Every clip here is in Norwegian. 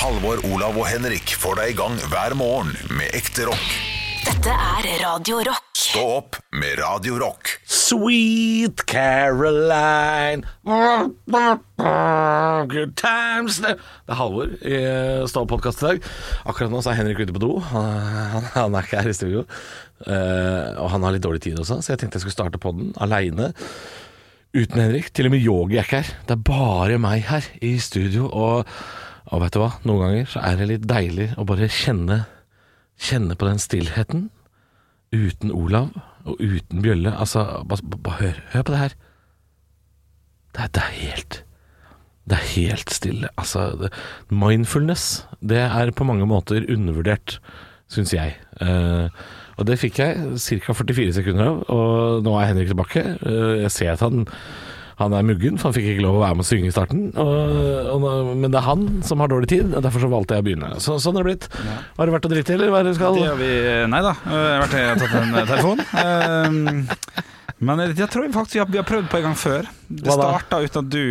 Halvor, Olav og Henrik får deg i gang hver morgen med ekte rock. Dette er Radio Rock. Stå opp med Radio Rock. Sweet Caroline Good times Det er Halvor i Stå opp-podkast i dag. Akkurat nå så er Henrik ute på do. Han, han, han er ikke her i studio. Uh, og han har litt dårlig tid også, så jeg tenkte jeg skulle starte podden aleine. Uten Henrik. Til og med Yogi er ikke her. Det er bare meg her i studio. Og, og vet du hva? Noen ganger så er det litt deilig å bare kjenne, kjenne på den stillheten. Uten Olav og uten Bjølle. Altså, bare, bare hør, hør på det her. Det er, det er helt Det er helt stille. Altså, det, mindfulness, det er på mange måter undervurdert, syns jeg. Eh, og det fikk jeg ca. 44 sekunder av, og nå er Henrik tilbake. Eh, jeg ser at han han er muggen, for han fikk ikke lov å være med å synge i starten. Og, og, men det er han som har dårlig tid, og derfor så valgte jeg å begynne. Så, sånn har det blitt. Har du vært å drite i, eller hva er det du skal? Det har vi Nei da, jeg har vært jeg har tatt en eh, telefon. Men jeg tror faktisk vi har, vi har prøvd på en gang før. Det starta uten at du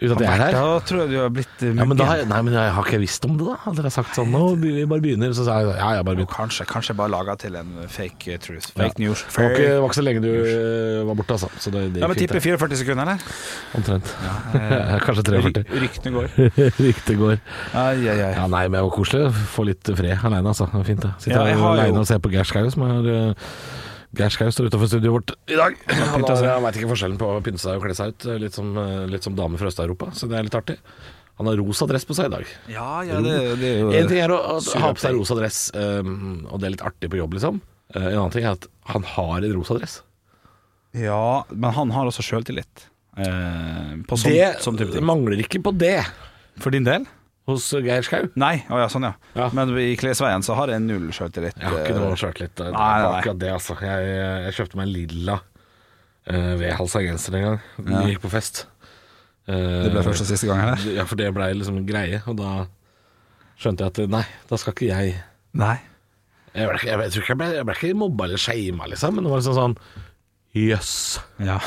Uten at jeg er her? Da tror jeg du har blitt uh, Ja, men da, har jeg- nei, men jeg har ikke visst om det, da? Hadde dere sagt sånn Nå vi bare begynner, så sa jeg ja, ja, bare begynn. Kanskje, kanskje bare laga til en fake eh, truth. Fake Ja. news. Det var, ikke, det var ikke så lenge du øh, var borte, altså. Så det, det Ja, men fint, tipper det. 44 sekunder, eller? Omtrent. Eh, Kanskje 43. ry- Ryktene går. Riktig går. Ai, ai, ai. Ja, nei, men det var koselig å få litt fred aleine, altså. Det var fint, det. Sitte Ja, jeg har jo- aleine og se på Geir Skau, som er øh, Geir Skau står utafor studioet vårt i dag. Han, har- han veit ikke forskjellen på å pynte seg og kle seg ut. Litt som, øh, litt som dame fra Øst-Europa, så det er litt artig. Han har rosa dress på seg i dag. Ja, ja, det, det er jo En ting er å, å ha på seg rosa dress, um, og det er litt artig på jobb, liksom. Uh, en annen ting er at han har en rosa dress. Ja, men han har også sjøltillit. Uh, på sånn, det sånn type ting. mangler ikke på det For din del? Hos Geir Skau. Nei, å ja, sånn ja. Ja. Men i klesveien så har jeg null sjøltillit. Jeg har ikke noe sjøltillit. Det er akkurat det, altså. Jeg, jeg kjøpte meg en lilla uh, vedhalsa genser en gang. Vi Ja. gikk på fest. Uh, Det ble første og siste gang, eller? Ja, for det blei liksom en greie, og da skjønte jeg at nei, da skal ikke jeg Nei. Jeg, ble, ikke- jeg, jeg tror ikke jeg ble, jeg ble ikke mobba eller shama, liksom, men det var liksom sånn Jøss, Ja.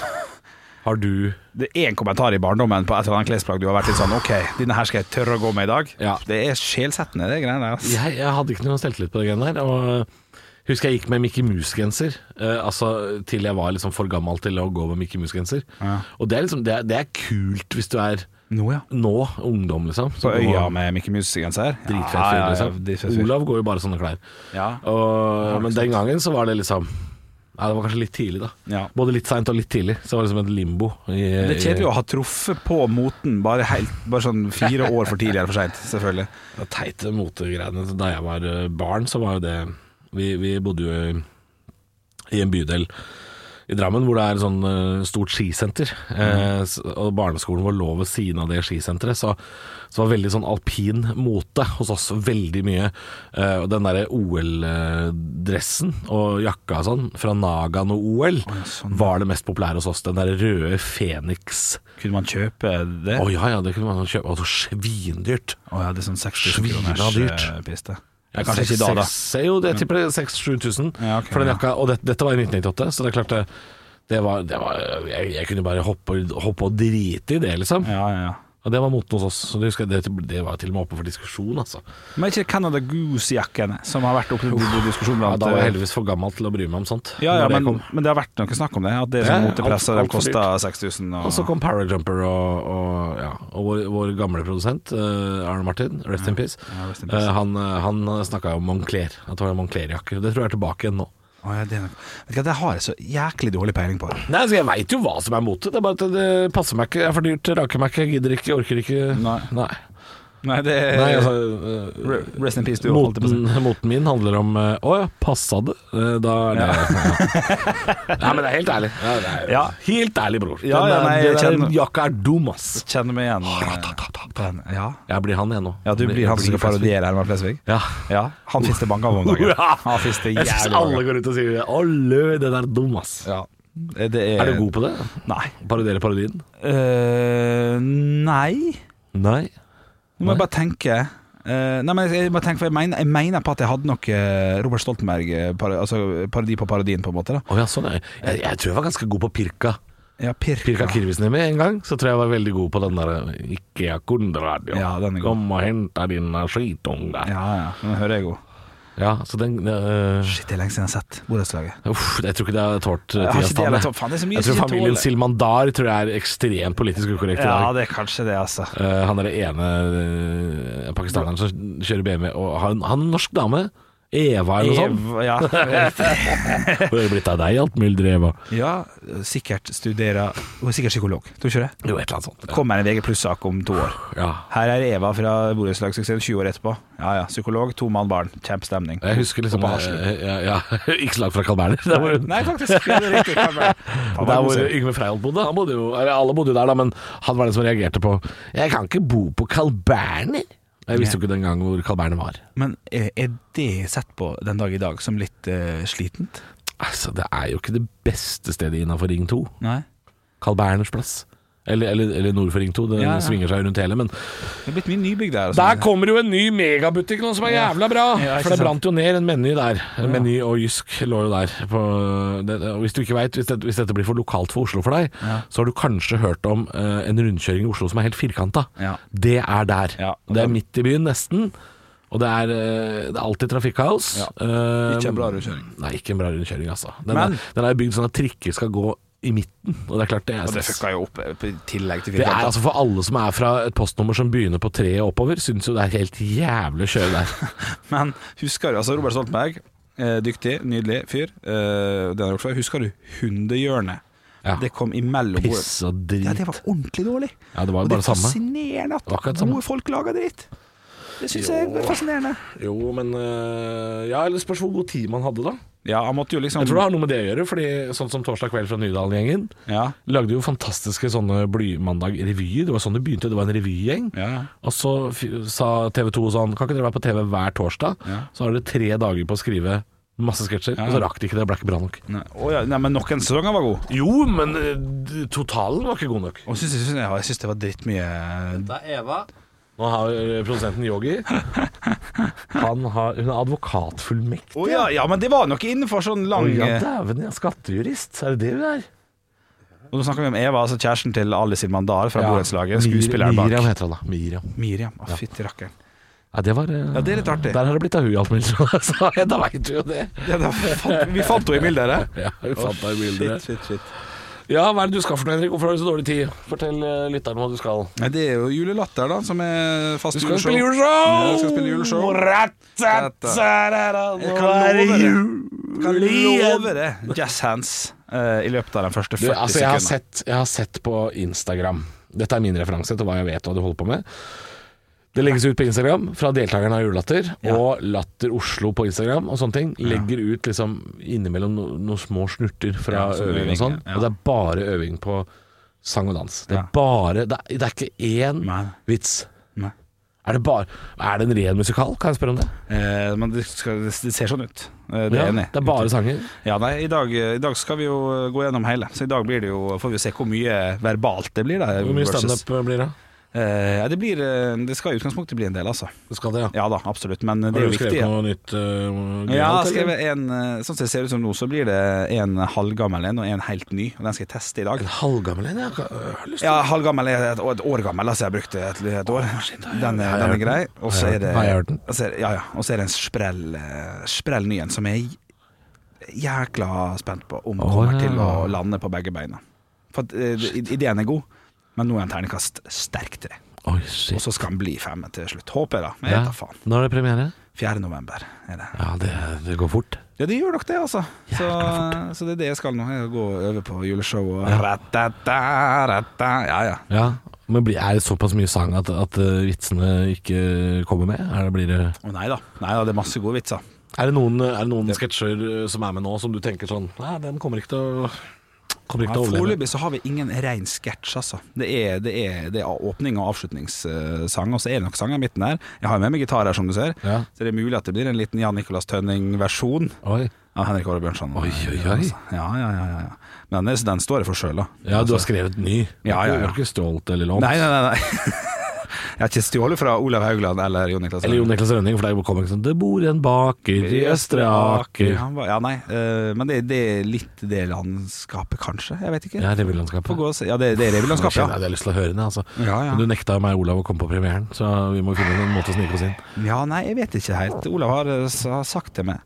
Har du Det er én kommentar i barndommen på et eller annet klesplagg du har vært litt sånn OK, denne her skal jeg tørre å gå med i dag. Ja. Det er sjelsettende, det greiene der. Altså. Jeg, jeg hadde ikke noe selvtillit på det greiene der. Og husker jeg gikk med Mickey Mouse-genser. Uh, altså til jeg var liksom for gammel til å gå med Mickey Mouse-genser. Ja. Og det er, liksom, det, er, det er kult hvis du er Nå, ja. nå ungdom, liksom. På øya med Mickey Mouse-genser. Dritfett fyr, liksom. Olav går jo bare sånne klær. Ja. Og, men den gangen så var det liksom Ja, det var kanskje litt tidlig, da. Ja. Både litt seint og litt tidlig. Så var det liksom et limbo. I, Det er kjedelig å ha truffet på moten bare, helt, bare sånn fire år for tidlig eller for seint, selvfølgelig. Det teite motegreiene. Da jeg var eh, barn, så var jo det Vi, vi bodde jo i, i en bydel i Drammen hvor det er et sånn eh, stort skisenter. Eh, og barneskolen vår lå ved siden av det skisenteret, så, så var veldig sånn alpin mote hos oss. Veldig mye. Uh, den derre OL-dressen og jakka og sånn fra Nagano OL sånn. var det mest populære hos oss. Den derre røde Phoenix. Kunne man kjøpe det? Å ja, ja, det kunne man kjøpe. Og så svindyrt. Å ja, det er sånn 60 Svina kroners eh, piste. Ja, kanskje ikke i dag, da. Jo, det er 6000-7000 Ja, ok, for den jakka. Og det, dette var i 1998, så det er klart det, det var, det var jeg, jeg kunne bare hoppe, hoppe og drite i det, liksom. Ja, ja, ja. Og det var moten hos oss. Så det, husker jeg, det, det var til og med oppe for diskusjon, altså. Men ikke Canada Goose-jakkene som har vært oppe til diskusjon Ja, da var jeg eh, heldigvis for gammel til å bry meg om sånt. Ja, ja når det men, men det har vært noe snakk om det. At det som Ja, ja, motepress, alt- og de alt for kosta 6000. Og, Og så kom Parajumper og, og, ja, og vår, vår gamle produsent, uh, Arne Martin, rest in peace, Ja, rest in peace. Uh, han, eh, han snakka om Moncler, at det var Moncler-jakker. Det tror jeg er tilbake igjen nå. Å, ja, det, vet ikke, det har jeg så jæklig dårlig peiling på. Nei, altså Jeg veit jo hva som er mote, det er bare at det passer meg ikke. Jeg er for dyrt, raker meg ikke, gidder ikke, orker ikke. Nei. Nei. Nei, det er Nei altså øh, Rest in peace, du å moten, moten min handler om øh, oh, ja, passa det? Eh, Da er det Nei, men det er helt ærlig. Ja, er, Ja. Helt ærlig, bror. Ja, den ja, nei, den, jeg den kjenner- jakka er dum, ass. Kjenner meg igjen eh. Ja. Jeg blir han igjen nå. ja, du blir han som skal parodiere Herman Flesvig? Ja. Ja, han det mange av om dagen. Ja. Han finnes jævlig Jeg syns alle går ut og sier Alle, den er dum, ass. Ja. Det er, Er du god på det? Nei. Parodiere parodien? Uh, nei. Nei. Nå må jeg bare tenke. Uh, nei, men jeg, må tenke, for jeg, mener, jeg mener på at jeg hadde nok eh, Robert Stoltenberg, eh, par, altså parodi på parodien, på en måte. da Oh, ja, sånn jeg. jeg. Jeg tror jeg var ganske god på Pirka. Ja, Pirka. Pirka Kirvisnemi en gang, så tror jeg jeg var veldig god på den der Ikea kundradio. Ja, den er god. Kom og hent dine skitunger. Ja. Ja, den hører jeg òg. så den eh, Shit, det er lenge siden jeg har sett borettslaget. Jeg tror ikke det har tålt Jeg har tidas tann. jeg. Jeg tror familien. Silmandar tror jeg er ekstremt politisk ukorrekt i Ja, det er kanskje det, altså. Uh, han er det ene uh, pakistaneren som kjører BMW, og har en, han er en norsk dame. Eva eller noe sånt. Ja, Hun er det blitt av deg, alt muldre, Eva? ja, sikkert studerer Hun er sikkert psykolog, tror du ikke det? Jo, et eller annet sånt. Ja. Kommer en VG pluss-sak om to år. Ja. Her er Eva fra borettslagssuksessen 20 år etterpå. Ja ja, psykolog, to mann, barn. Kjempestemning. Jeg husker liksom eh, ja, ja, Ikke slag fra Carl Berner. Nei, faktisk. Det er riktig. Carl der hvor. Yngve Freiholt bodde. Han bodde jo, eller alle bodde jo der, da, men han var den som reagerte på 'Jeg kan ikke bo på Carl Berner'. Jeg visste jo ikke den gang hvor Carl Berner var. Men er det sett på den dag i dag som litt uh, slitent? Altså, Det er jo ikke det beste stedet innafor Ring 2. Nei. Carl Berners plass. Eller, eller, eller nord for Ring 2. Det Ja, ja. svinger seg rundt hele. Men Det er blitt mye nybygg der. og der kommer jo en ny megabutikk nå som er jævla bra! Ja, for det brant jo ned en Meny der. En Meny og Jysk lå jo der. På, det, og hvis du ikke vet, hvis, det, hvis dette blir for lokalt for Oslo for deg, Ja. så har du kanskje hørt om uh, en rundkjøring i Oslo som er helt firkanta. Ja. Det er der. Ja. Det er midt i byen, nesten. Og det er, eh, det er alltid trafikkaos. Ja. Eh, Ikke en bra rundkjøring. Nei, ikke en bra rundkjøring, altså. Den, Men- er, den er bygd sånn at trikker skal gå i midten, og det er klart det er Og det fucka jo opp eh, i tillegg til Det er altså For alle som er fra et postnummer som begynner på tre og oppover, syns jo det er helt jævlig å kjøre der. Men husker du altså Robert Stoltenberg? Eh, dyktig, nydelig fyr. Eh, det har gjort før. Husker du Hundehjørnet? Ja. Det kom imellom Piss og drit. Ja, det var ordentlig dårlig. Ja, det var Og jo det bare er det samme. fascinerende at Det var samme. folk lager dritt. Det syns jeg er fascinerende. Jo, men øh, Ja, eller spørs hvor god tid man hadde, da. Ja, han måtte jo liksom Jeg tror det har noe med det å gjøre, fordi sånn som Torsdag kveld fra Nydalen-gjengen Ja, lagde jo fantastiske sånne Blymandag-revyer. Det var sånn det begynte, det var en revygjeng. ja. Og så f- sa TV 2 sånn Kan ikke dere være på TV hver torsdag? Ja. Så har dere tre dager på å skrive masse sketsjer, Ja. og så rakk de ikke det. Ble ikke bra nok. Nei. oh, ja, nei, men noen sesonger var god. Jo, men øh, totalen var ikke god nok. Og synes, jeg, synes, jeg, jeg synes det var drittmye Dette er Eva. Nå har produsenten Yogi Han har Hun er advokatfullmektig. Å ja, ja, men det var nok innenfor sånn lang Å ja, eh, dæven, ja. Skattejurist. Er det det hun er? Og nå snakker vi om Eva, altså kjæresten til Alice Silmandar fra Ja. borettslaget. Skuespilleren bak. Miriam heter hun da. Miriam. Miriam. Å, fytti rakkeren. Ja, det var øh, Ja, det er litt artig. Der har det blitt av hun alt. Så da veit du jo det. Ja, da vi fant henne i mildere. Ja, vi fant henne i bildet. Shit, shit, shit. Ja, hva er det du skal for noe, Henrik? Hvorfor har du så dårlig tid? Fortell uh, lytteren hva du skal. Nei, det er jo Julelatter, da, som er fast Du skal spille juleshow! Ja, jeg skal spille juleshow. Jeg kan det love det. Kan love det. Jazz hands eh, i løpet av den første Du, 40 altså, jeg har, sekundene. sett, jeg har sett på Instagram Dette er min referanse til hva jeg vet hva du holder på med. Det legges ut på Instagram fra deltakerne av Julelatter Ja. og Latter Oslo på Instagram og sånne ting. Legger ut liksom innimellom no, noen små snurter fra Ja, øving og sånn. ja. Og det er bare øving på sang og dans. Det er Ja. bare Det er, det er ikke én Nei. vits. Nei. Er det, bare, er det en ren musikal? Kan jeg spørre om det? Eh, men det, skal, det ser sånn ut. Eh, det er enig det er bare sanger. Ja, nei, i dag, I dag skal vi jo gå gjennom hele, så i dag blir det jo, får vi se hvor mye verbalt det blir. Da, Hvor mye standup blir det? Eh, det, blir, eh, det skal i utgangspunktet bli en del, altså. Det skal det, ja. Ja da, absolutt. Men det er jo viktig. skrevet noe nytt? Uh, Ja, jeg har skrevet en, eh, sånn som det ser ut som nå, så blir det en halvgammel en og en helt ny. Og den skal jeg teste i dag. En halvgammel en? Jeg har lyst til Ja, halvgammel er et, et år gammel, altså jeg har brukt et, et år. Den er, den er grei. Og så er det Har Ja, ja. Og så er det en sprell, eh, sprell ny en som jeg er jækla spent på om kommer til å lande på begge beina. For at, eh, ideen er god, men nå er en terningkast sterk tre. Oi, Og så skal den bli fem til slutt. Håper jeg, da. Men Ja. jeg vet da faen. Når er det premiere? 4. november er det. Ja, det, det går fort. Ja, det gjør nok det, altså. Så, så det er det jeg skal nå. Jeg gå og øve på juleshow og ratata, rata. Ja, ja. Ja, Men er det såpass mye sang at, at uh, vitsene ikke kommer med? Er det, blir det, nei da. Nei da, det er masse gode vitser. er det noen, er det noen sketsjer uh, som er med nå, som du tenker sånn Nei, den kommer ikke til å Ja. Foreløpig så har vi ingen rein sketsj, altså. Det er, det, er, det er åpning og avslutningssang, og så er det nok sanger i midten her. Jeg har jo med meg gitar her, som du ser, Ja. så det er mulig at det blir en liten Jan Nicolas Tønning-versjon av Henrik Åre Bjørnson. Oi, oi, oi. Altså. Ja, ja, ja, ja, ja. Men den, den står jeg for sjøl, da. Ja, du har Altså. skrevet ny. Ja, ja, ja. Du er ikke stolt eller lånt? Nei, nei, nei. nei. Jeg har ikke stjålet fra Olav Haugland eller Jon Niklas Eller Jon Niklas Rønning, for det kommer ikke sånn 'Det bor en baker i Østre Aker'. Ja, nei, eh, men det, det er litt det landskapet, kanskje? Jeg vet ikke. Ja, revylandskapet. Ja, det, det er revylandskapet, ja. jeg har lyst til å høre det, altså. Ja, ja. Men du nekta meg Olav å komme på premieren, så vi må finne en måte å snike oss inn. Ja, nei, jeg vet ikke helt. Olav har, eh, har sagt til meg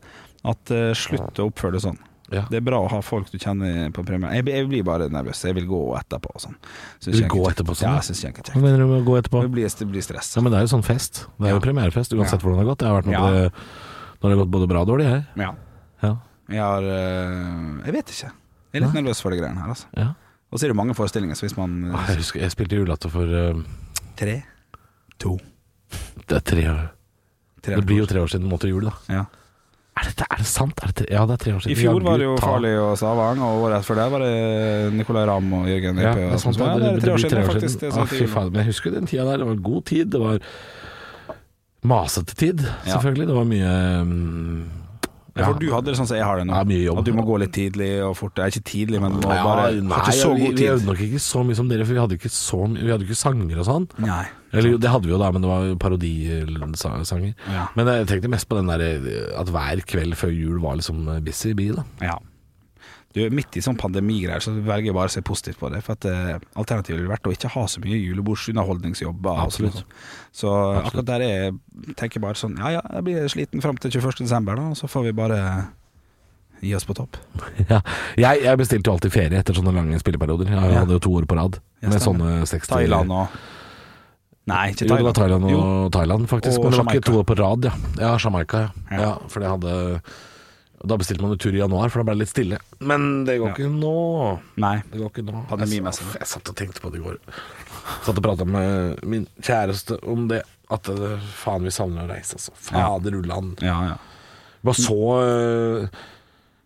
at uh, slutt å oppføre det sånn. Ja. Det er bra å ha folk du kjenner på premieren. Jeg, jeg blir bare nervøs. Jeg vil gå etterpå og sånn. Du vil gå etterpå sånn, Ja, jeg synes ikke det er Hva mener du med å gå etterpå? Det blir, det blir stress. Ja, men det er jo sånn fest. Det er jo Ja. premierefest, uansett Ja. hvordan det har gått. Jeg har vært med Ja. på det når det har gått både bra og dårlig, jeg. Ja. Ja. Jeg har eh, Jeg vet ikke. Jeg er litt nervøs for de greiene her, altså. ja. Og så er det mange forestillinger, så hvis man Ah, Jeg husker jeg spilte julelatter for uh, Tre, to, Det er tre år tre Det blir jo tre år siden måtte jul, da. ja. Er det, er det sant? Er det? Ja, det er tre år siden. I fjor var det jo Farlig og Savang, og året før det var det Nicolay Ramm og Jørgen Ja, det er sant, det, det det, tre år siden, faktisk. Det sånn fy faen, men jeg husker den tida der. Det var god tid. Det var masete tid, selvfølgelig. Det var mye mm, Ja, for du hadde det sånn som jeg har det nå. Ja, mye jobb. At du må gå litt tidlig og fort. Det er Ikke tidlig, men må bare nei, Har ikke så vi, god vi øvde tid. nok ikke så mye som dere, for vi hadde ikke så mye Vi hadde ikke sanger og sånn. Nei. Eller jo, det hadde vi jo da, men det var jo parodisanger. Ja. Men jeg tenkte mest på den der at hver kveld før jul var liksom busy bee, da. Ja. Du, midt i sånn pandemigreier så velger jeg bare å se positivt på det. For at eh, Alternativet ville vært å ikke ha så mye julebordsunderholdningsjobber. Absolutt. sånn. Så akkurat der er jeg tenker bare sånn Ja ja, jeg blir sliten fram til 21. desember, da, så får vi bare gi oss på topp. Ja. Jeg, jeg bestilte jo alltid ferie etter sånne lange spilleperioder. Jeg hadde jo to år på rad Ja, med sånne 60 Thailand og Nei, ikke Jo, det var Thailand. Thailand og Jo. Thailand, faktisk. Og men det var ikke to år på rad, ja. Ja, Jamaica, ja. Ja. ja. For det hadde Da bestilte man jo tur i januar, for da ble det litt stille. Men det går Ja. ikke nå. Nei. Det går ikke nå. Pandemimessig. Jeg, jeg satt og tenkte på det i går. Satt og prata med min kjæreste om det. At det, faen, vi savner å reise, altså. Fader ulland. Ja, ja. Bare så øh,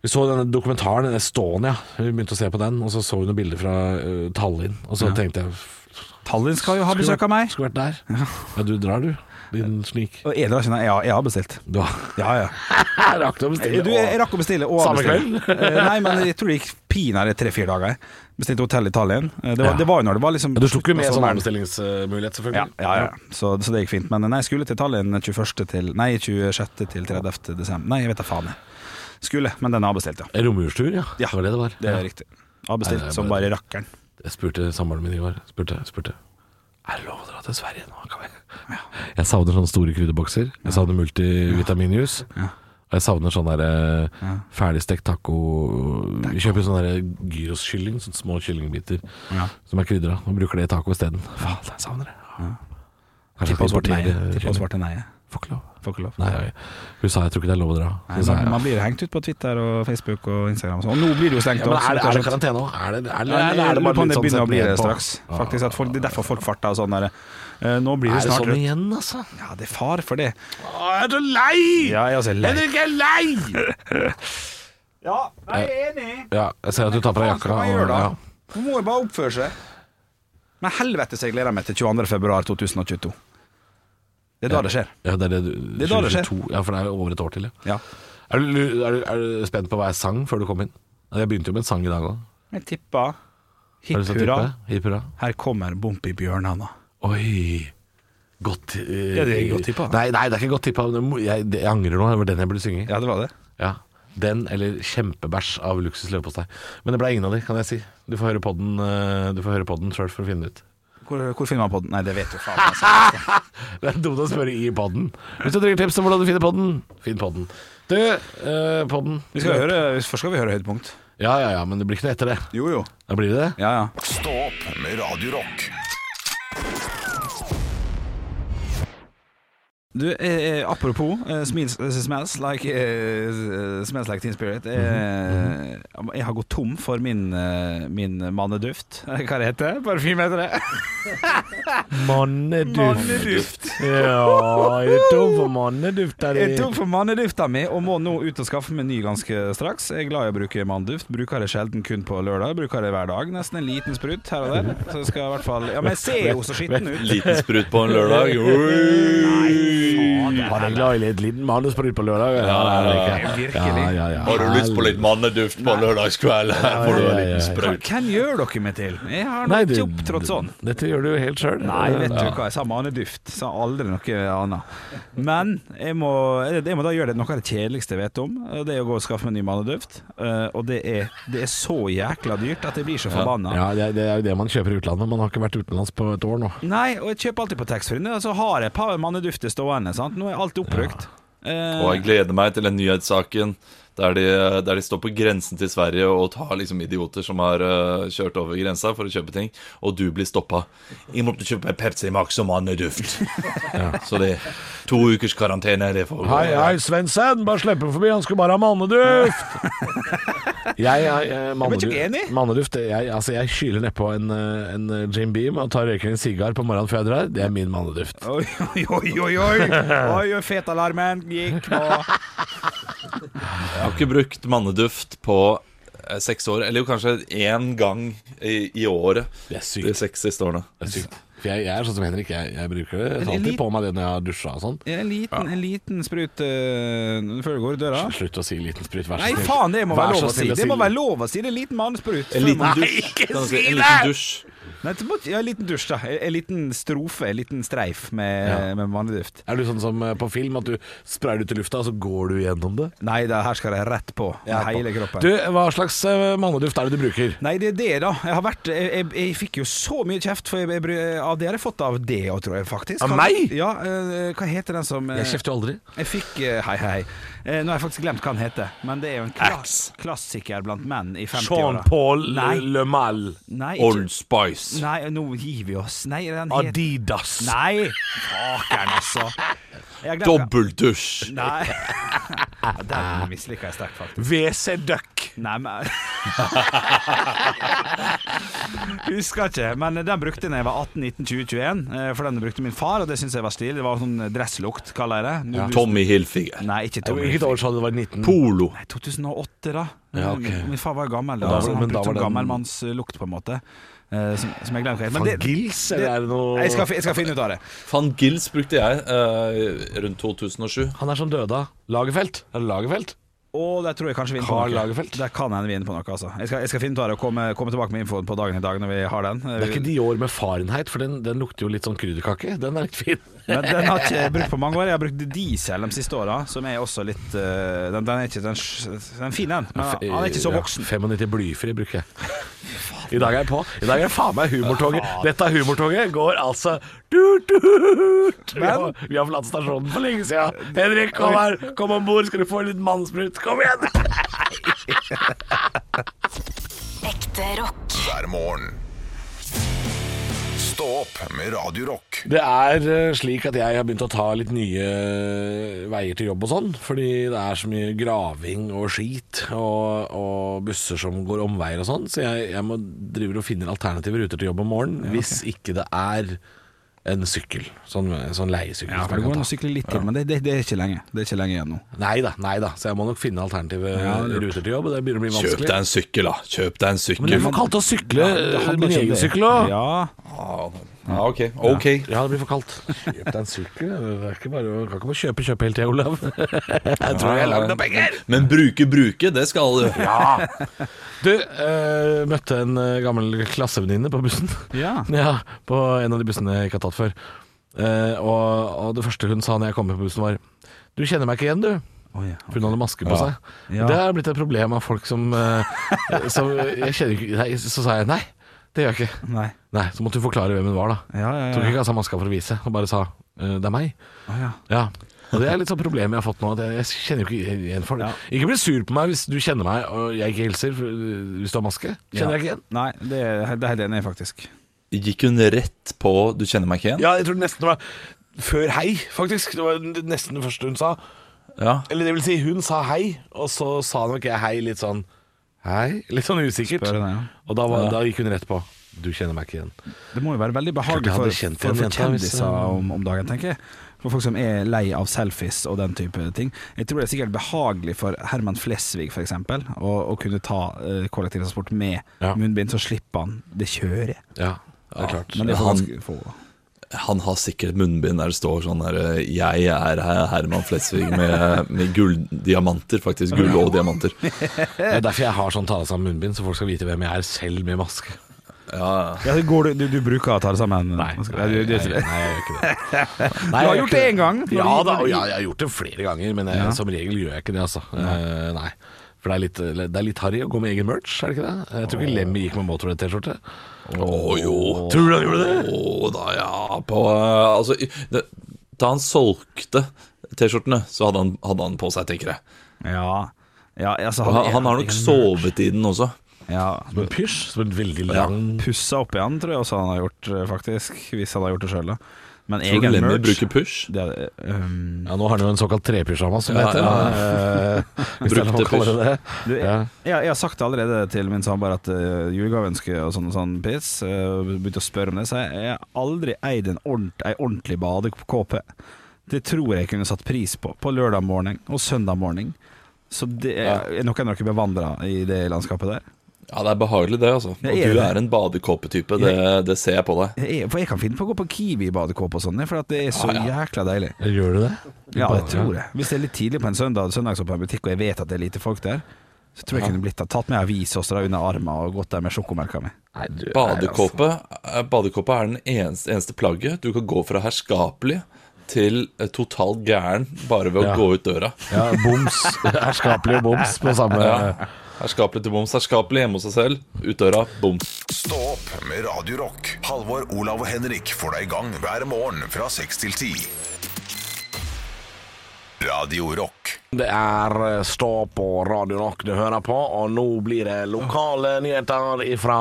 Vi så denne dokumentaren, Estonia. Vi begynte å se på den, og så så vi noen bilder fra øh, Tallinn. Og så Ja. tenkte jeg Tallinn skal jo ha besøk av meg. Skulle vært der. Ja, du drar, du. Din. Og det Ja, jeg har bestilt. Ja, ja. Rakk du å bestille? Du, jeg rakk å bestille og Samme kveld? Eh, Nei, men jeg tror det gikk pinadø tre-fire dager. Bestilte hotell i Tallinn. Eh, Det var, Ja. det var jo når det var liksom Du tok jo med sånn sommeren. avbestillingsmulighet, Ja, selvfølgelig. ja, ja. Så, så det gikk fint. Men nei, jeg skulle til Tallinn 21. til Nei, 26. til 30. desember. Nei, jeg vet da faen. jeg. Skulle, men den er avbestilt, ja. Romjulstur, ja. Ja, Det var det det var. Det er ja. riktig. Avbestilt som bare rakkeren. Jeg spurte samboeren min i går. Spurte, spurte Er det lov å dra til Sverige nå? Kan vi? Jeg savner sånne store krydderbokser. Jeg savner multivitaminjuice. Ja. Og jeg savner sånn der eh, Ja. ferdigstekt taco Vi kjøper sånn der gyroskylling, sånne små kyllingbiter Ja. som er krydra, og bruker det i taco isteden. Faen, jeg savner det. Ja. Tippa svarte neie. Får ikke lov. Får ikke lov. Nei, hun sa jeg tror ikke det er lov å dra. Nei, man, jeg, man blir hengt ut på Twitter og Facebook og Instagram og sånn. Og nå blir det jo stengt. ja, men er, det, er det karantene òg? Er det, er, Ja, det- jeg er det bare litt det sånn begynner å bli det straks. Faktisk at folk, Det er derfor folk farter og sånn der. eh, Nå blir Er det det sånn rødt. igjen, altså? Ja, det er far for det. Å, jeg er så lei! Ja, jeg er også lei. Henrik er lei! Ja, jeg er enig. Ja, jeg ser at du tar på deg jakka. og- da? ja. Hun må jo bare oppføre seg. Men helvete så jeg gleder meg til 22. februar 2022. Det er da det skjer. Ja, det er det du Det er da det skjer. 2022. Ja, for det er over et år til, ja. Ja. Er du, er, du, er du spent på hva jeg sang før du kom inn? Jeg begynte jo med en sang i dag òg. Jeg tippa hipp hurra. Hip hurra. Her kommer Bompi Bjørnhanna. Oi. Godt uh, Ja, det er godt tippa. Nei, nei, det er ikke godt tippa. Jeg, jeg angrer nå. Det var den jeg burde synge. Ja, det var det. Ja. Den eller Kjempebæsj av Luksus leverpostei. Men det ble ingen av de, kan jeg si. Du får høre podden, du får høre podden sjøl for å finne det ut. Hvor, hvor finner man podden? Nei, det vet jo faen. Altså. Det er dumt å spørre i podden. Hvis du trenger tips om hvordan du finner podden, finn podden. Du, eh, podden Vi skal høre, først skal vi høre høydepunkt. Ja, ja, ja, men det blir ikke noe etter det. Jo, jo. Da blir det det. Ja, ja. Stå opp med Radio Rock. Du, eh, eh, apropos eh, smells, eh, smells, like, eh, smells like Teen Spirit. Eh, Jeg har gått tom for min, eh, min manneduft. Eh, Hva det heter Parfyme heter det? Manneduft. Manneduft. Ja, jeg er tom for manneduft Jeg er tom for mannedufta mi og må nå ut og skaffe meg ny ganske straks. Jeg er glad i å bruke manneduft. Bruker det sjelden kun på lørdag. Bruker det hver dag. Nesten en liten sprut her og der. Så skal jeg i hvert fall Ja, men jeg ser jo så skitten ut. Liten sprut på en lørdag. Nei, Har jeg glad i litt liten mannesprut på lørdag? Ja. Ja, ja, ja. Har du lyst på litt manneduft på lørdagskveld? Her får du en ja, ja, liten ja. Hvem gjør dere meg til? Jeg har du- ikke opptrådt sånn. Dette gjør du jo helt sjøl. Nei, vet du hva, jeg sa maneduft. Sa aldri noe annet. Men jeg må, jeg må da gjøre det noe av det kjedeligste jeg vet om. Det er å gå og skaffe meg ny maneduft. Eh, Og det er, det er så jækla dyrt at jeg blir så forbanna. Ja, det, er- det er jo det man kjøper i utlandet. Man har ikke vært utenlands på et år nå. Nei, og jeg kjøper alltid på taxfree. Så har jeg et par manedufter stående. Sant? Nå er alt oppbrukt. Ja. Og jeg gleder meg til den nyhetssaken der de, der de står på grensen til Sverige og tar liksom idioter som har uh, kjørt over grensa for å kjøpe ting, og du blir stoppa. Jeg måtte kjøpe Pepsi Max og manneduft. Så det er to ukers karantene. Det får Hei, hei, Svendsen! Bare slipp ham forbi, han skulle bare ha manneduft! Jeg jeg, jeg Manneluft? Jeg, altså jeg kyler nedpå en, eh, en Jim Beam og tar røyker en sigar på morgenen før jeg drar. Det er min manneduft. Oi, oi, oi, oi! Oi, oi, fetalarmen gikk nå. Jeg har ikke brukt manneduft på eh, seks år, eller jo kanskje én gang i, i året Det er de seks siste årene. Det er sykt. For jeg, jeg er sånn som Henrik. Jeg, jeg bruker det alltid liten, på meg det når jeg har dusja og sånn. En liten, en liten sprut uh, før du går i døra. Slutt å si liten sprut, vær så Nei, faen, det må være lov si. Det må være lov å si. Det er en liten mannesprut. En liten dusj. Nei, ikke si det! Nei, ja, en liten dusj, da. En en liten strofe, en liten streif med, Ja. med manneduft. Er du sånn som eh, på film, at du sprayer ut i lufta, og så går du gjennom det? Nei, da, her skal jeg rett på. Med hele kroppen. Du, hva slags eh, manneduft er det du bruker? Nei, det er det, da. Jeg, har vært, jeg, jeg, jeg fikk jo så mye kjeft for jeg, av det har jeg fått av det òg, tror jeg faktisk. Av meg? Ja, eh, hva heter den som Jeg kjefter jo aldri. Jeg fikk Hei, hei. Nå har jeg faktisk glemt hva den heter, men det er jo en klass, klassiker blant menn i 50-åra. Jean-Paul. Le Mal. Old ikke, Spice. nei, nå gir vi oss. Nei, den heter Adidas. Nei! Fakeren, altså. Dobbeldusj. Nei. Den misliker jeg sterkt, faktisk. WC Duck. Nei, men Husker ikke, men den brukte jeg da jeg var 18, 19, 20, 21. eh, For den brukte min far, og det syns jeg var stilig. Det var sånn dresslukt, kaller jeg det. Ja. Tommy Hilfiger. Nei, ikke Tommy. Hvilket år sa du det var? 19? Polo. Nei, 2008, da. Ja, okay. Min far var gammel da. Da var- så han brukte sånn gammelmannslukt, på en måte. Eh, som, som jeg glemmer hva het. Van Gils, eller er det noe jeg skal, jeg skal finne ut av det. Van Gils brukte jeg uh, rundt 2007. Han er som døde av. Lagerfeld. Er det Lagerfeld? Og der tror jeg kanskje vi er inne på noe. Der kan hende vi er inne på noe, altså. Jeg skal, jeg skal finne ut av det og komme, komme tilbake med infoen på dagen i dag når vi har den. Det er ikke Dior med Fahrenheit, for den, den lukter jo litt sånn krydderkake. Den er litt fin. Men den har ikke jeg brukt på mange år. Jeg har brukt diesel de siste åra, som er også litt eh, Den, den er ikke den, den fin, den. Men han er ikke så Ja, voksen. 95 blyfri bruker jeg. I dag er jeg på. I dag er det faen meg humortoget. Dette humortoget går altså tut, dut. Vi, har, vi har forlatt stasjonen for lenge siden. Henrik, kom her. Kom om bord, skal du få litt mannsprut. Kom igjen! Ekte rock. hver morgen. Stå opp med Radio Rock. Det er eh, slik at jeg har begynt å ta litt nye eh, veier til jobb og sånn. Fordi det er så mye graving og skit og, og busser som går omveier og sånn. Så jeg, jeg må driver og finner alternative ruter til jobb om morgenen hvis ikke det er en sykkel. Sånn, sånn leiesykkel. Ja, for Det går an å sykle litt til, men det, det, det er ikke lenge Det er ikke lenge igjen nå. Nei da, nei da. Så jeg må nok finne alternative Ja, er ruter til jobb. Det begynner å bli Kjøp deg en sykkel, da. Kjøp deg en Men du får kaldt å sykle ja, min egen sykkel òg. Ja, Ja, ok. Ok. Ja, det blir for kaldt. Kjøp deg en sykkel. Det er ikke bare, å- kan ikke bare kjøpe kjøpe hele tida, Olav. Jeg tror jeg har lagd noen penger. Men bruke, bruke, det skal du. Ja. Du, eh, møtte en eh, gammel klassevenninne på bussen. ja. Ja, på en av de bussene jeg ikke har tatt før. Eh, og, og det første hun sa når jeg kom med på bussen var Du kjenner meg ikke igjen, du. Oi, ja. For hun hadde maske på Ja. seg. Ja. Det har blitt et problem av folk som, eh, som Jeg kjenner ikke nei, Så sa jeg nei, det gjør jeg ikke. Nei. Nei, Så måtte du forklare hvem hun var, da. Ja, ja, Tok ja. ikke av seg maska for å vise, og bare sa eh, det er meg. Å, ja. Ja. Og det er litt sånn problemet jeg har fått nå. At jeg, jeg kjenner jo ikke igjen folk. Ja. Ikke bli sur på meg hvis du kjenner meg og jeg ikke hilser for, hvis du har maske. Kjenner jeg ikke igjen. Nei, det er, det er helt enig i, faktisk. Gikk hun rett på 'du kjenner meg ikke igjen'? Ja, jeg tror det nesten var før hei, faktisk. Det var nesten det første hun sa. Ja. Eller det vil si, hun sa hei, og så sa nok jeg hei litt sånn Hei? Litt sånn usikkert. Spør henne, ja. Og da, var, Ja. da gikk hun rett på. Du kjenner meg ikke igjen. Det må jo være veldig behagelig for, for, for kjendiser om, om dagen, tenker jeg. For folk som er lei av selfies og den type ting. Jeg tror det er sikkert behagelig for Herman Flesvig f.eks. Å, å kunne ta uh, kollektivtransport med Ja. munnbind, så slipper han det kjøret. Ja, det er klart. Men det er for Han- få. Han har sikkert munnbind der det står sånn her eh, 'Jeg er Herman Flesvig med, med gulldiamanter'. Faktisk gull og diamanter. Det er derfor jeg har sånn ta av seg munnbind, så folk skal vite hvem jeg er selv med maske. Ja, Ja, går du, du, du bruker å ta det sammen? Nei, Nei, nei, nei, jeg gjør ikke det. Nei, du har gjort det én gang. Ja da, ja, jeg har gjort det flere ganger, men jeg, som regel gjør jeg ikke det, altså. Eh, nei. For det er litt, det er litt harry å gå med egen merch, er det ikke det? Jeg tror ikke Lemmy gikk med Motorhead-T-skjorte. Å jo. Tror du han gjorde det? Å da, ja. På, eh, altså, det, da han solgte T-skjortene, så hadde han, hadde han på seg, tenker jeg. Ja, ja altså, Han, han har nok sovet i den også. Ja, Som en pysj, som en veldig Ja. lang Pussa opp igjen, tror jeg også han har gjort, eh, faktisk. Hvis han har gjort det sjøl, da. Men Tror du Lemmy merch bruker push? det er, um, Ja, nå har han jo en såkalt trepysjamas, som det Ja, heter. ja. ja. Er lov å kalle det du, Ja. jeg, jeg har sagt det allerede til min samboer at uh, julegaveønske og sånn, sånn piss. Uh, begynte å spørre om det, så jeg jeg har aldri eid en ordent, ei ordentlig badekåpe. Det tror jeg kunne satt pris på på lørdag morgen og søndag morgen. Så det er, er noen av dere bevandra i det landskapet der? Ja, det er behagelig, det. altså Og er du det? er en badekåpetype. Det, det ser jeg på deg. Jeg, er- for jeg kan finne på å gå på Kiwi badekåpe og sånn, for at det er så jækla deilig. Gjør du det? Ja, jeg tror det. Hvis det er litt tidlig på en søndag, søndagsåpen butikk, og jeg vet at det er lite folk der, så tror jeg jeg kunne blitt tatt med avis også da under armen og gått der med sjokomelka mi. Er Badekåpe, eh, badekåpe er den eneste, eneste plagget. Du kan gå fra herskapelig til eh, totalt gæren bare ved å Ja. gå ut døra. Ja, boms. Herskapelig boms på samme Ja. Herskapelig til boms. Herskapelig hjemme hos seg selv. Ut døra, boms. Stå opp med Radio Rock. Halvor, Olav og Henrik får deg i gang hver morgen fra 6 til 10. Radio Rock. Det er eh, Stå på Radio Rock du hører på, og nå blir det lokale nyheter fra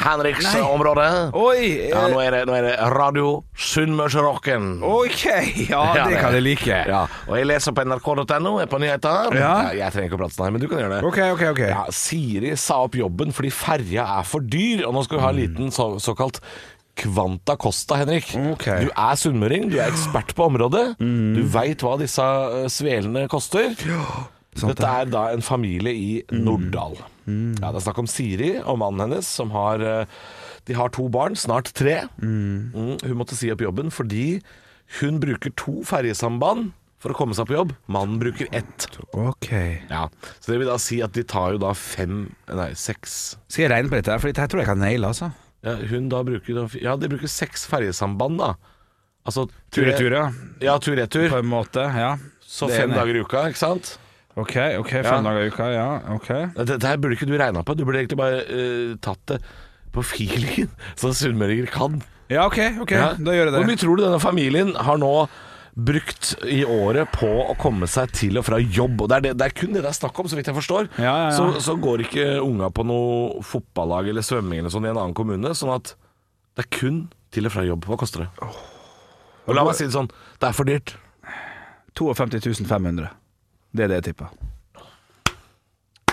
Henriks Nei. område. Oi! Ja, eh, nå er det, nå er det Radio Sunnmørsrocken. OK! Ja, Ja, det kan jeg like. Ja, og jeg leser på nrk.no, er på nyheter. Ja. Jeg trenger ikke å prate sånn her, men du kan gjøre det. OK, OK. ok Ja, Siri sa opp jobben fordi ferja er for dyr, og nå skal vi ha en liten så, såkalt Kvanta Costa, Henrik. Okay. Du er sunnmøring, du er ekspert på området. Du veit hva disse eh, svelene koster. Ja, Dette er da en familie i Norddal. Ja, Det er snakk om Siri og mannen hennes, som har eh, De har to barn, snart tre. Mm, hun måtte si opp jobben fordi hun bruker to ferjesamband for å komme seg på jobb. Mannen bruker ett. Ok Ja, Så det vil da si at de tar jo da fem Nei, seks Skal jeg regne på dette, for dette tror jeg kan naile, altså. Ja, Hun da bruker Ja, de bruker seks ferjesamband, da. Altså Tur-retur, ja. Ja, tur-retur. På en måte, ja. Så Det er fem enig. dager i uka, ikke sant? OK, ok, fem Ja. dager i uka, ja. Ok Dette det her burde ikke du regna på. Du burde egentlig bare eh, tatt det på feelingen, sånn sunnmøringer kan. Ja, OK, ok, da gjør jeg det Hvor mye tror du denne familien har nå brukt i året på å komme seg til og fra jobb? Og det er, det, det er kun det det er snakk om, så vidt jeg forstår. Ja, ja, ja. Så, så går ikke unga på noe fotballag eller svømming eller sånn i en annen kommune. Sånn at det er kun til og fra jobb. Hva koster det? Og la meg si det sånn, det er for dyrt. 52 500. Det er det jeg tipper.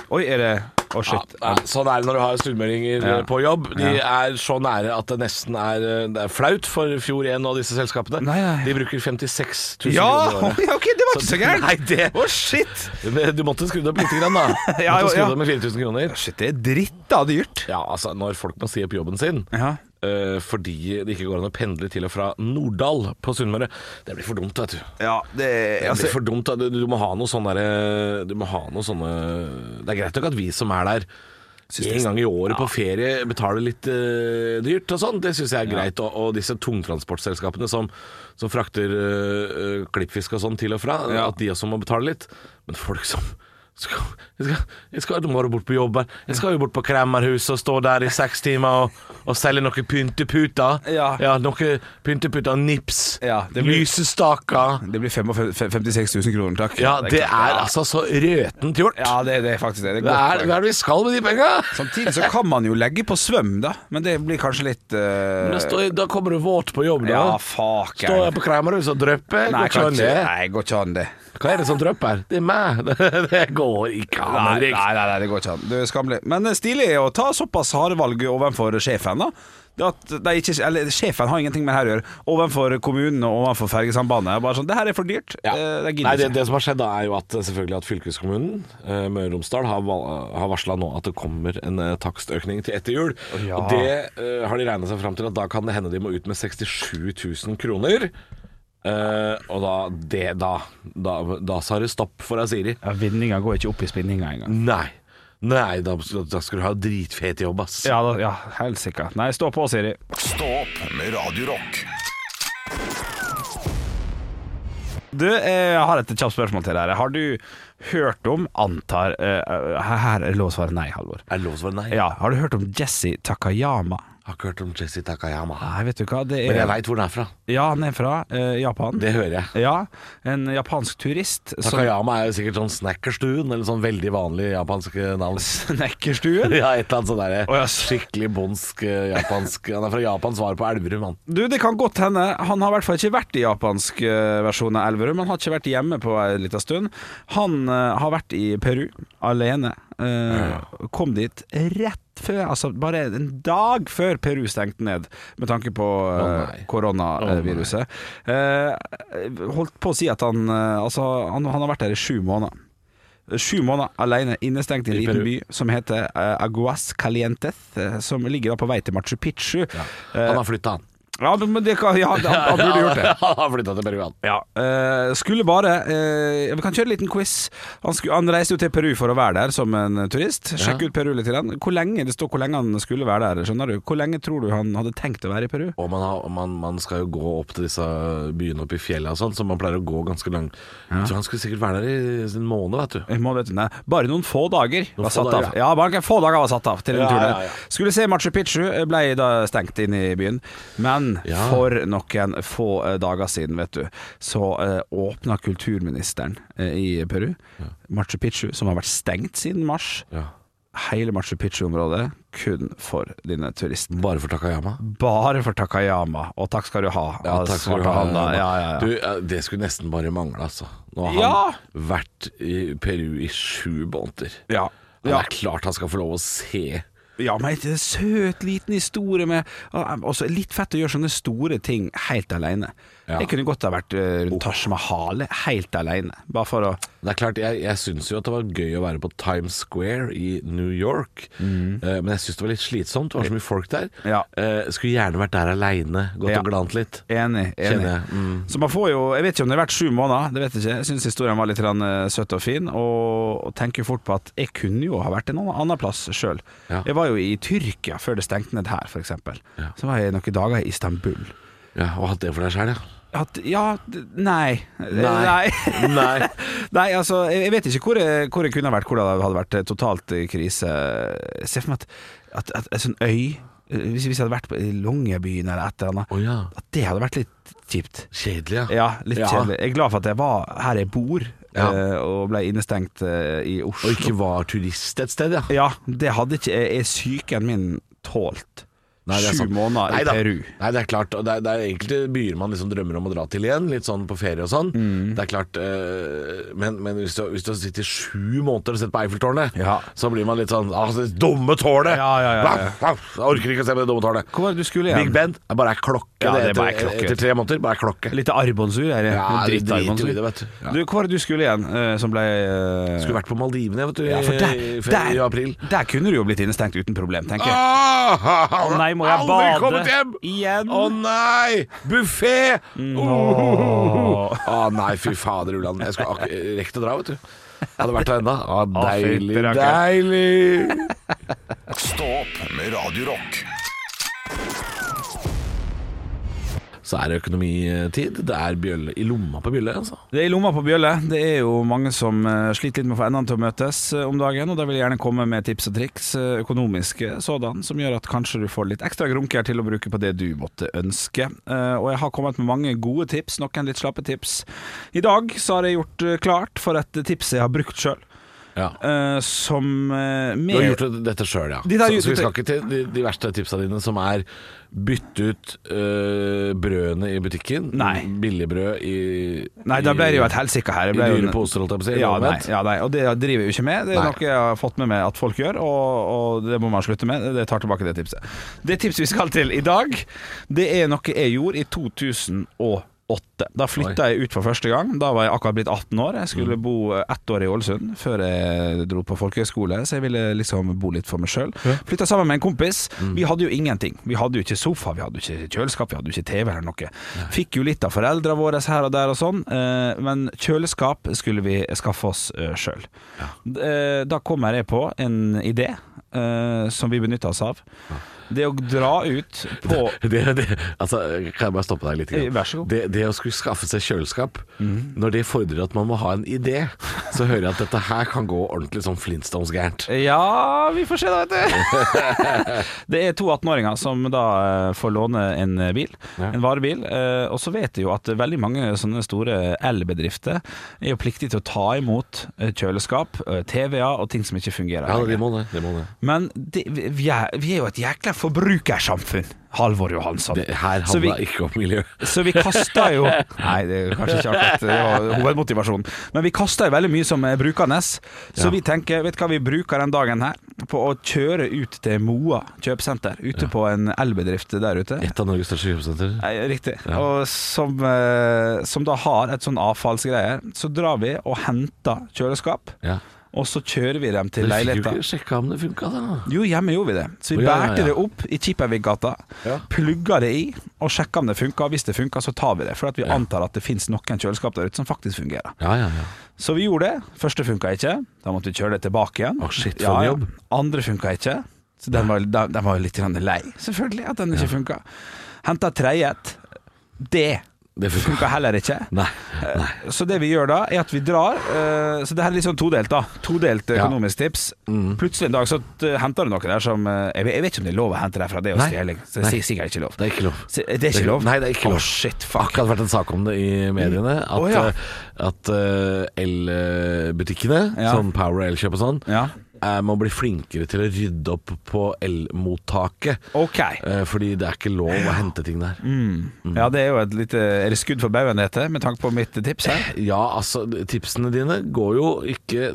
Oi, er det Å, shit. Ja, nei, sånn er det når du har studmeldinger Ja. eh, på jobb. De er så nære at det nesten er, eh, det er flaut for Fjord1 og disse selskapene. Nei, nei. De bruker 56 000 Ja! kroner i året. ja, OK, det var ikke så gærent! Nei, det Å, shit! Men Du måtte skru det opp litt, grann, da. Du Ja, måtte skru ja. det opp med 4000 kroner. Shit, det er dritt da dyrt. Ja, altså, når folk må si opp jobben sin Ja. Eh, fordi det ikke går an å pendle til og fra Norddal på Sunnmøre, det blir for dumt, vet du. Ja, det Det altså, blir for dumt. Du, du må ha noe sånn derre Du må ha noe sånne Det er greit nok at vi som er der en gang i året på ferie betaler litt uh, dyrt og sånn. Det syns jeg er greit. Og, og disse tungtransportselskapene som, som frakter uh, klippfisk og sånn til og fra, at de også må betale litt. Men folk som skal, jeg, skal, jeg skal bort på jobb her. Jeg skal jo bort på Kremmerhuset og stå der i seks timer og, og selge noen pynteputer. Ja. noen pynteputer, nips, Ja, blir- lysestaker. Det blir 56 000 kroner, takk. Ja, det er altså så røtent gjort. Ja, det, det er faktisk det. det godt er, hva er det vi skal med de penga? Samtidig så kan man jo legge på svøm, da. Men det blir kanskje litt uh... Da, står- da kommer du våt på jobb, da. Ja, fuck. Står jeg på Kremmerhuset og drypper? Nei, Går ikke an det. Hva er det som drypper? Det er meg. Det går ikke an. Nei, Henrik. nei, nei, det går ikke an. Du er skammelig. Men eh, stilig å ta såpass harde valg overfor sjefen, da. Det at de ikke, eller Sjefen har ingenting med det her å gjøre. Overfor kommunen og overfor fergesambandet. Bare sånn, det her er for dyrt. Ja. Eh, Det Nei, gidder det, ikke. det som har skjedd da er jo at eh, selvfølgelig at fylkeskommunen, eh, Møre og Romsdal, har, val- har varsla nå at det kommer en eh, takstøkning til etter jul. Og det eh, har de regna seg fram til at da kan det hende de må ut med 67 000 kroner. Eh, og da, det, da, da, da sa det stopp for Asiri. Ja, Vinninga går ikke opp i spinninga engang. Nei. Nei, da, da skal du ha dritfet jobb, ass. Ja, da, ja helt sikkert. Nei, stå på, Siri. Stå opp med Radio Rock. Du, eh, jeg har et kjapt spørsmål til deg. Har du hørt om Antar uh, Her er lov å svare nei, Halvor. Er det lov å svare nei? Ja, Har du hørt om Jesse Takayama? Har ikke hørt om Jesse Takayama. Nei, vet du hva det er? Men jeg veit hvor den er fra. Ja, han er fra uh, Japan. Det hører jeg. Ja, En japansk turist som Takayama er jo sikkert sånn snackerstuen, eller sånn veldig vanlig japansk navn. Snackerstuen? Ja, et eller annet sånn derre oh, ja. skikkelig bondsk eh, japansk Han er fra Japan, svar på Elverum, han. Du, Det kan godt hende. Han har i hvert fall ikke vært i japansk eh, versjon av Elverum. Han har ikke vært hjemme på en liten stund. Han uh, har vært i Peru alene. Eh, Kom dit rett før, altså bare en dag før Peru stengte ned, med tanke på oh koronaviruset. Eh, holdt på å si at han eh, Altså, han, han har vært der i sju måneder. Sju måneder alene innestengt i en liten by som heter Aguas Calientes, som ligger da på vei til Machu Picchu. Han har flytta, han. Ja, men det kan, ja, han, han burde gjort det. han har flytta til Peru, han. Ja, eh, skulle bare eh, Vi kan kjøre en liten quiz. Han, skulle, han reiste jo til Peru for å være der som en turist. Sjekk ut Peru litt. Grann. Hvor lenge Det står hvor lenge han skulle være der. Skjønner du Hvor lenge tror du han hadde tenkt å være i Peru? Og man, har, man, man skal jo gå opp til disse byene oppe i fjellet og sånn, så man pleier å gå ganske langt. Jeg tror han skulle sikkert være der i en måned, vet du. Jeg må, vet du, nei, bare noen få dager var få satt dager, av. Ja, bare noen få dager var satt av til den Ja, turen. ja, ja. Skulle se Machu Picchu, ble da stengt inn i byen. Men Ja. for noen få eh, dager siden, vet du, så uh, åpna kulturministeren uh, i Peru Machu Picchu, som har vært stengt siden mars. Ja. Hele Machu Picchu-området kun for dine turister. Bare for Takayama. Bare for Takayama, og takk skal du ha. Ja, takk skal du ha. Ja, ja, ja. Du, eh, det skulle nesten bare mangle, altså. Nå har han vært i Peru i sju måneder. ja. Det er klart han skal få lov å se Ja, men en søt liten historie med Også litt fett å gjøre sånne store ting helt alene. Ja. Jeg kunne godt ha vært eh, rundt Taj Mahal helt alene, bare for å Det er klart, Jeg, jeg syns jo at det var gøy å være på Times Square i New York, eh, men jeg syns det var litt slitsomt. Det var så mye folk der. Mm. Ja. Uh, skulle gjerne vært der aleine, gått Ja. og glant litt. Enig. enig. Jeg. Mm. Så man får jo Jeg vet ikke om det har vært sju måneder, det vet jeg ikke. Jeg syns historien var litt grann, eh, søt og fin, og, og tenker fort på at jeg kunne jo ha vært en annen plass sjøl. Ja. Jeg var jo i Tyrkia før det stengte ned her, f.eks. Ja. Så var jeg noen dager i Istanbul. Ja, Og hatt det for deg sjøl, ja. At, ja, nei. Nei. Nei. Nei, altså, jeg vet ikke hvor jeg, hvor jeg kunne vært, hvor det hadde vært eh, totalt i krise. Se for meg at, at, at en sånn øy eh, Hvis hvis jeg hadde vært på i Longyearbyen eller et eller annet, oh, ja. at det hadde vært litt kjipt. Kjedelig, ja. Ja, litt Ja. kjedelig. Jeg er glad for at jeg var her jeg bor, Ja. eh, og ble innestengt eh, i Oslo. Og ikke var turist et sted, ja. Ja, det hadde ikke er psyken min tålt. Nei, det er Sju sant. måneder Nei i da. Peru. Nei, det er klart. Og det er, det er enkelte byer man liksom drømmer om å dra til igjen, litt sånn på ferie og sånn. Mm. Det er klart eh, Men, men hvis, du, hvis du i sju måneder og sett på Eiffeltårnet, Ja. så blir man litt sånn Ah, det dumme tårnet! Ja, ja, ja, ja. Jeg orker ikke å se på det dumme tårnet. Hvor var det du skulle igjen? Big Ben er bare ei klokke. Ja, det er bare ei klokke, vet etter tre måneder, bare ei klokke. Litt armbåndsur er det? Ja, det Dritt driter arbonsur. i det, vet du. Ja. Du, hvor var det du skulle igjen, eh, som ble eh, Skulle vært på Maldivene, vet du, ja, for der, i, i, der, i april. der kunne du jo blitt innestengt uten problem, tenker jeg. Ah, nei, må jeg aldri bade kommet hjem! igjen? Å nei! Buffé! Oh. Å nei, fy fader, Ulland. Jeg skulle ak- rekt å dra, vet du. Jeg hadde vært der ennå. Å, deilig, deilig. Stå opp med Radio Rock. Så er det økonomitid. Det er bjølle i lomma på bjølle, altså. Det er i lomma på bjølle. Det er jo mange som eh, sliter litt med å få endene til å møtes eh, om dagen, og da vil jeg gjerne komme med tips og triks, eh, økonomiske sådan, som gjør at kanskje du får litt ekstra grunker til å bruke på det du måtte ønske. Og jeg har kommet med mange gode tips, noen litt slappe tips. I dag så har jeg gjort klart for et tips jeg har brukt sjøl. Ja. uh, som eh, Du har gjort dette sjøl, ja. De så, så vi skal ikke til de, de verste tipsa dine, som er bytte ut uh, brødene i butikken. Nei. Billigbrød i Nei, da ble det jo et helsike her. I dyre poser, holdt jeg på å si. Ja, nei, ja, nei, og det driver jeg jo ikke med. Det er Nei. noe jeg har fått med meg at folk gjør, og, og det må man slutte med. Det tar tilbake det tipset. Det tipset vi skal til i dag, det er noe jeg gjorde i 2008. Da flytta jeg ut for første gang. Da var jeg akkurat blitt 18 år. Jeg skulle Mm. bo ett år i Ålesund før jeg dro på folkehøyskole, så jeg ville liksom bo litt for meg sjøl. Flytta sammen med en kompis. Mm. Vi hadde jo ingenting. Vi hadde jo ikke sofa, vi hadde jo ikke kjøleskap, vi hadde jo ikke TV eller noe. Fikk jo litt av foreldra våre her og der og sånn, eh, men kjøleskap skulle vi skaffe oss sjøl. Da kommer jeg på en idé eh, som vi benytta oss av. Det å dra ut på Det, det, altså, kan jeg bare stoppe deg litt? Eh, grann? vær så god. Det, det å skulle skaffe seg kjøleskap, når det fordrer at man må ha en idé, så hører jeg at dette her kan gå ordentlig sånn Flintstones gærent. Ja, vi får se da, vet du. det er to 18-åringer som da eh, får låne en eh, bil, Ja. en varebil. eh, Og så vet jeg jo at veldig mange sånne store elbedrifter er jo pliktige til å ta imot eh, kjøleskap, eh, TV-er og ting som ikke fungerer. Ja, de må det. De må det. Men vi, er, vi er jo et jækla forbrukersamfunn, Halvor Johansson. det her Så vi- ikke om miljø. Så vi kasta jo Nei, det er kanskje ikke akkurat det var hovedmotivasjonen. Men vi kasta jo veldig mye som er brukende. Så Ja. vi tenker, vet du hva vi bruker den dagen her? På å kjøre ut til Moa kjøpesenter. Ute på en elbedrift der ute. Et av Norges største kjøpesenter. Riktig. Ja. Og som, eh, som da har et sånn avfallsgreier. Så drar vi og henter kjøleskap, Ja. Og så kjører vi dem til Dere fikk jo ikke sjekka om det funka, da. Jo, hjemme gjorde vi det. Så vi oh, ja, ja, bærte ja. det opp i Kippervik-gata, Ja. plugga det i og sjekka om det funka. Hvis det funka, så tar vi det. For vi Ja. antar at det fins noen kjøleskap der ute som faktisk fungerer. Ja, ja, ja. Så vi gjorde det. Første funka ikke. Da måtte vi kjøre det tilbake igjen. Å, shit, for ja, jobb. Andre funka ikke. Så den var, den, var litt lei, selvfølgelig, at den ikke funka. Henta tredje et. Det Det funka. heller ikke. Nei. nei. Så det vi gjør da, er at vi drar eh, Så det her er litt sånn todelt, da. Todelt Ja. økonomisk tips. Mm. Plutselig en dag så eh, henter du noe der som eh, jeg, vet, ikke om det er lov å hente derfra, det er jo stjeling. Så det er sikkert ikke lov. Det er ikke lov. Det er ikke lov? Nei, det er ikke lov. Å, shit, fuck. Akkurat vært en sak om det i mediene. At, oh, ja. eh, at eh, elbutikkene, Ja. sånn Power og Elkjøp og sånn, Ja. eh, må bli flinkere til å rydde opp på elmottaket. Ok. Eh, fordi det er ikke lov å hente ting der. Mm. Ja, det er jo et lite Er det skudd for baugen, dette, med tanke på mitt tips her? Ja, altså, tipsene dine går jo ikke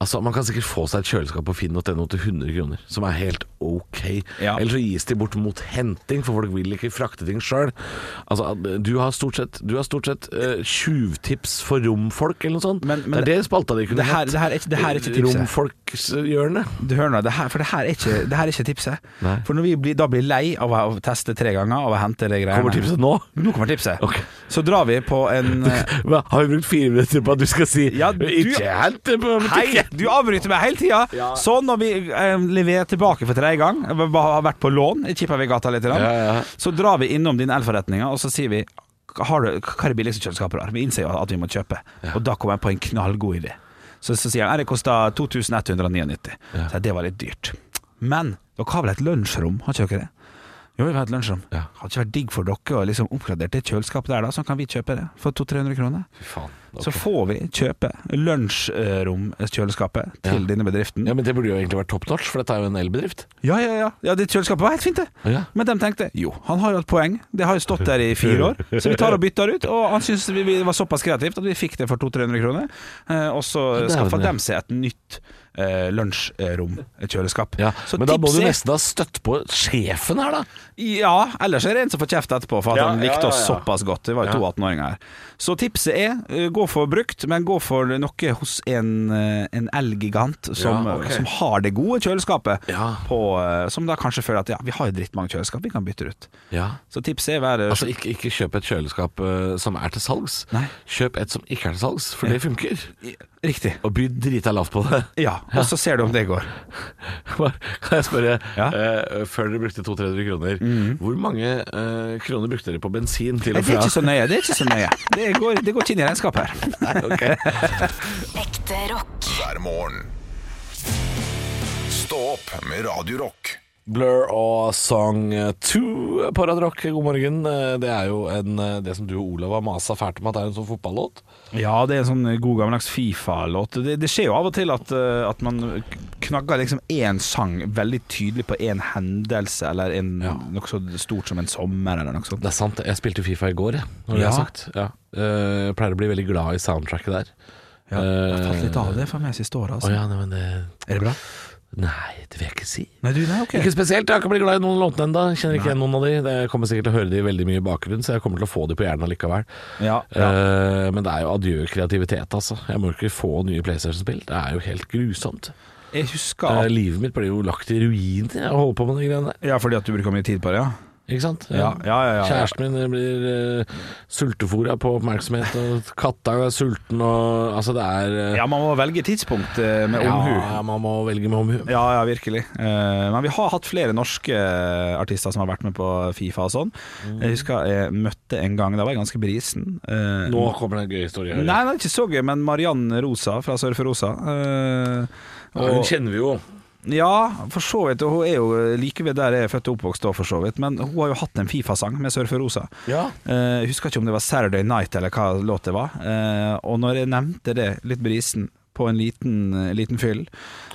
Altså, Man kan sikkert få seg et kjøleskap på finn.no til 100 kroner, som er helt ok. Ja. Eller så gis de bort mot henting, for folk vil ikke frakte ting sjøl. Altså, du har stort sett, du har stort sett uh, tjuvtips for romfolk, eller noe sånt. Men- men det er det spalta de kunne det her- det her er ikke- det her er ikke tipset. Romfolkshjørnet. Du hører nå, det her, for det her er ikke, det her er ikke tipset. Nei. For når vi blir, da blir lei av å teste tre ganger, av å hente de greiene Kommer tipset nå? Nå kommer tipset. Ok. Så drar vi på en eh, Har vi brukt fire minutter på at du skal si Ja, du- Ikke helt på Hei, du avbryter meg hele tida! Så når vi eh, leverer tilbake for tredje gang, Vi har vært på lån i Kippavik-gata litt, Ja, ja. så drar vi innom din elforretninger, og så sier vi har du, hva er det billigste kjøleskapet du har? Vi innser jo at vi må kjøpe. Og da kommer jeg på en knallgod idé. Så, så sier han det kosta 2199. Så jeg, det var litt dyrt. Men dere har vel et lunsjrom, har ikke det? Jo, vi har et lunsjrom. Ja. Hadde ikke vært digg for dere å liksom oppgradere det kjøleskapet der, da? Så kan vi kjøpe det for 200-300 kroner. Fy faen. Så får vi kjøpe lunsjrom-kjøleskapet til Ja. denne bedriften. Ja, Men det burde jo egentlig vært top notch, for dette er jo en elbedrift. Ja, ja, ja. ja det kjøleskapet var helt fint, det. Ja. Men de tenkte jo, han har jo et poeng. Det har jo stått der i fire år. Så vi tar og bytter ut. Og han syntes vi, vi var såpass kreativt at vi fikk det for 200-300 kroner. Eh, og så skaffa vel det. de seg et nytt eh, lunsjrom, kjøleskap. Ja, Så Men da må du nesten ha støtt på sjefen her, da. Ja, ellers er det en som får kjeft etterpå for at Ja, han likte ja, ja, oss såpass godt. Vi var jo to 18-åringer her. Så tipset er eh, gå for brukt, men gå for noe hos en, eh, en elgigant som, Ja, ok. som har det gode kjøleskapet. Ja. På, eh, som da kanskje føler at ja, vi har jo drittmange kjøleskap, vi kan bytte det ut. Ja. Så tipset er være Altså, ikke, ikke kjøp et kjøleskap eh, som er til salgs. Nei. Kjøp et som ikke er til salgs, for det funker. Riktig. Og by drita lavt på det. Ja, og så ser du om det går. Kan jeg spørre, Ja. Eh, før dere brukte 200-300 kroner, hvor mange eh, kroner brukte dere på bensin til og fra? det er ikke så nøye. Det er ikke så nøye Det går, det går ikke inn i regnskapet her. Ok. Ekte rock. hver morgen. Stå opp med Radio Rock. Blur og Song 2 på Radio Rock. God morgen. Eh, Det er jo en, eh, det som du og Olav har masa fælt om at det er en sånn fotballåt. Ja, det er en sånn god gammeldags Fifa-låt. Det, det skjer jo av og til at, eh, at man knagger liksom én sang veldig tydelig på én hendelse, eller en, Ja. noe så stort som en sommer, eller noe sånt. Det er sant. Jeg spilte Fifa i går, jeg, når det Ja. er sagt. Ja. Eh, Jeg pleier å bli veldig glad i soundtracket der. Ja, jeg har tatt litt av det for meg siste året, Altså. Oh, ja, nei, men det Er det bra? Nei, det vil jeg ikke si. Nei, du, nei, okay. Ikke spesielt. Jeg har ikke blitt glad i noen låtene ennå. Kjenner ikke igjen noen av de. Jeg kommer sikkert til å høre de veldig mye i bakgrunnen, så jeg kommer til å få de på hjernen likevel. Ja, ja. Uh, men det er jo adjø kreativitet, altså. Jeg må ikke få nye PlayStation-spill. Det er jo helt grusomt. Jeg husker at... Uh, livet mitt blir jo lagt i ruiner. Jeg holder på med de greiene der. Ja, fordi at du bruker mye tid på det, ja? Ikke sant? Ja, ja, ja, ja. Kjæresten min blir uh, sultefòra på oppmerksomhet, og katta er sulten, og altså det er uh, Ja, man må velge tidspunkt uh, med ja, omhu. man må velge med omhu. Ja, ja, virkelig. Uh, men vi har hatt flere norske eh, artister som har vært med på Fifa og sånn. Jeg husker jeg møtte en gang, da var jeg ganske brisen. Eh, Nå kommer det en gøy historie. Nei, det er ikke så gøy, men Mariann Rosa fra Surfer Rosa. eh, Ja, hun kjenner vi jo. Ja, for så vidt. Og hun er jo like ved der jeg er født og oppvokst, for så vidt. Men hun har jo hatt en Fifa-sang med Surfer Rosa. Ja. Uh, husker ikke om det var Saturday Night eller hva låt det var. Uh, og når jeg nevnte det, litt brisen, på en liten, eh, liten fyll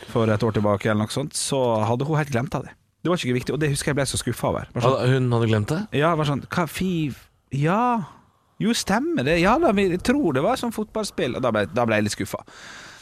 for et år tilbake, eller noe sånt, så hadde hun helt glemt av det. Det var ikke viktig, og det husker jeg ble så skuffa over. Sånn, Hun hadde glemt det? ja, var sånn Hva fiv... Ja, jo, stemmer det. Ja da, vi- tror det var sånn fotballspill. Og da ble, da ble jeg litt skuffa.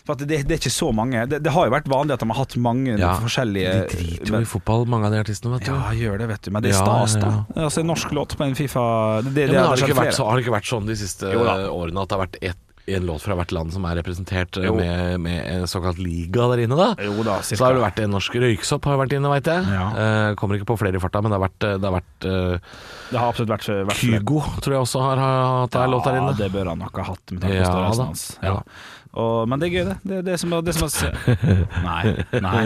For at det, det er ikke så mange. Det, det har jo vært vanlig at de har hatt mange forskjellige De driter jo i fotball, mange av de artistene, vet du. Ja, gjør det, vet du. Men det er Ja, stas, ja, da. Altså, en norsk låt på en Fifa Det, det, Ja, har, det vært, så, har det ikke vært sånn de siste Jo eh, årene at det har vært ett en låt fra hvert land som er representert eh, med, med en såkalt liga der inne, da? Jo da, Så har det vært en norsk røyksopp har vært inne, veit jeg. Ja. Eh, kommer ikke på flere i farta, men det har vært, det har vært eh, Det har absolutt vært, vært. Kygo, tror jeg også har hatt hatt ja, låt der inne. Ja, det bør han nok ha hatt med tanke på Ja, størrelsen da. hans. Ja. Og, men det er gøy, det. Det det som, det som er Nei, nei.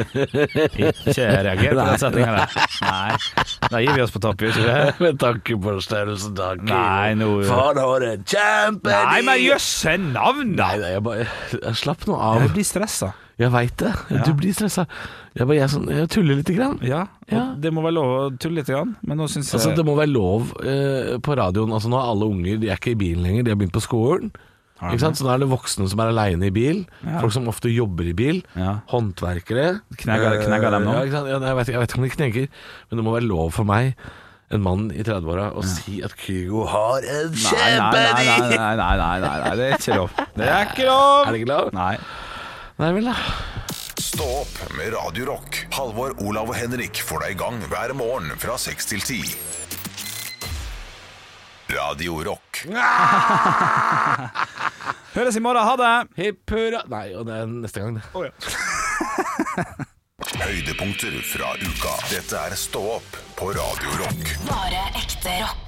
Ikke reager på den setninga der. Nei. Da gir vi oss på topp, gjør ikke det? Med tanke på størrelsen, takk. Nei, nå- For har en kjempe Nei, men jøsse navn, da! Nei, nei, jeg bare jeg Slapp nå av. Jeg blir stressa. Jeg veit det. Ja. Du blir stressa. Jeg, bare, jeg, sånn, jeg tuller lite grann. Ja, Ja. det må være lov å tulle litt, grann, men nå syns jeg Altså, det må være lov eh, på radioen. Altså, nå er alle unger De er ikke i bilen lenger, de har begynt på skolen. Ikke sant? Så da er det voksne som er aleine i bil. Ja. Folk som ofte jobber i bil. Ja. Håndverkere. Knegger- knegger dem nå? Ja, ikke sant? Ja, jeg, vet, jeg vet ikke om de knegger, men det må være lov for meg, en mann i 30-åra, å si at Kygo har en Nei, nei, nei, nei, nei, nei, nei, nei, det er ikke lov. Det er ikke lov! Er det ikke lov? Nei. Nei vel, da. Stå opp med Radio Rock. Halvor, Olav og Henrik får deg i gang hver morgen fra 6 til 10. Radio Rock. Høres i morgen. Ha det! Hipp hurra Nei, og det er neste gang, det. Høydepunkter fra uka. Dette er Stå opp på Radio Rock. Bare ekte rock.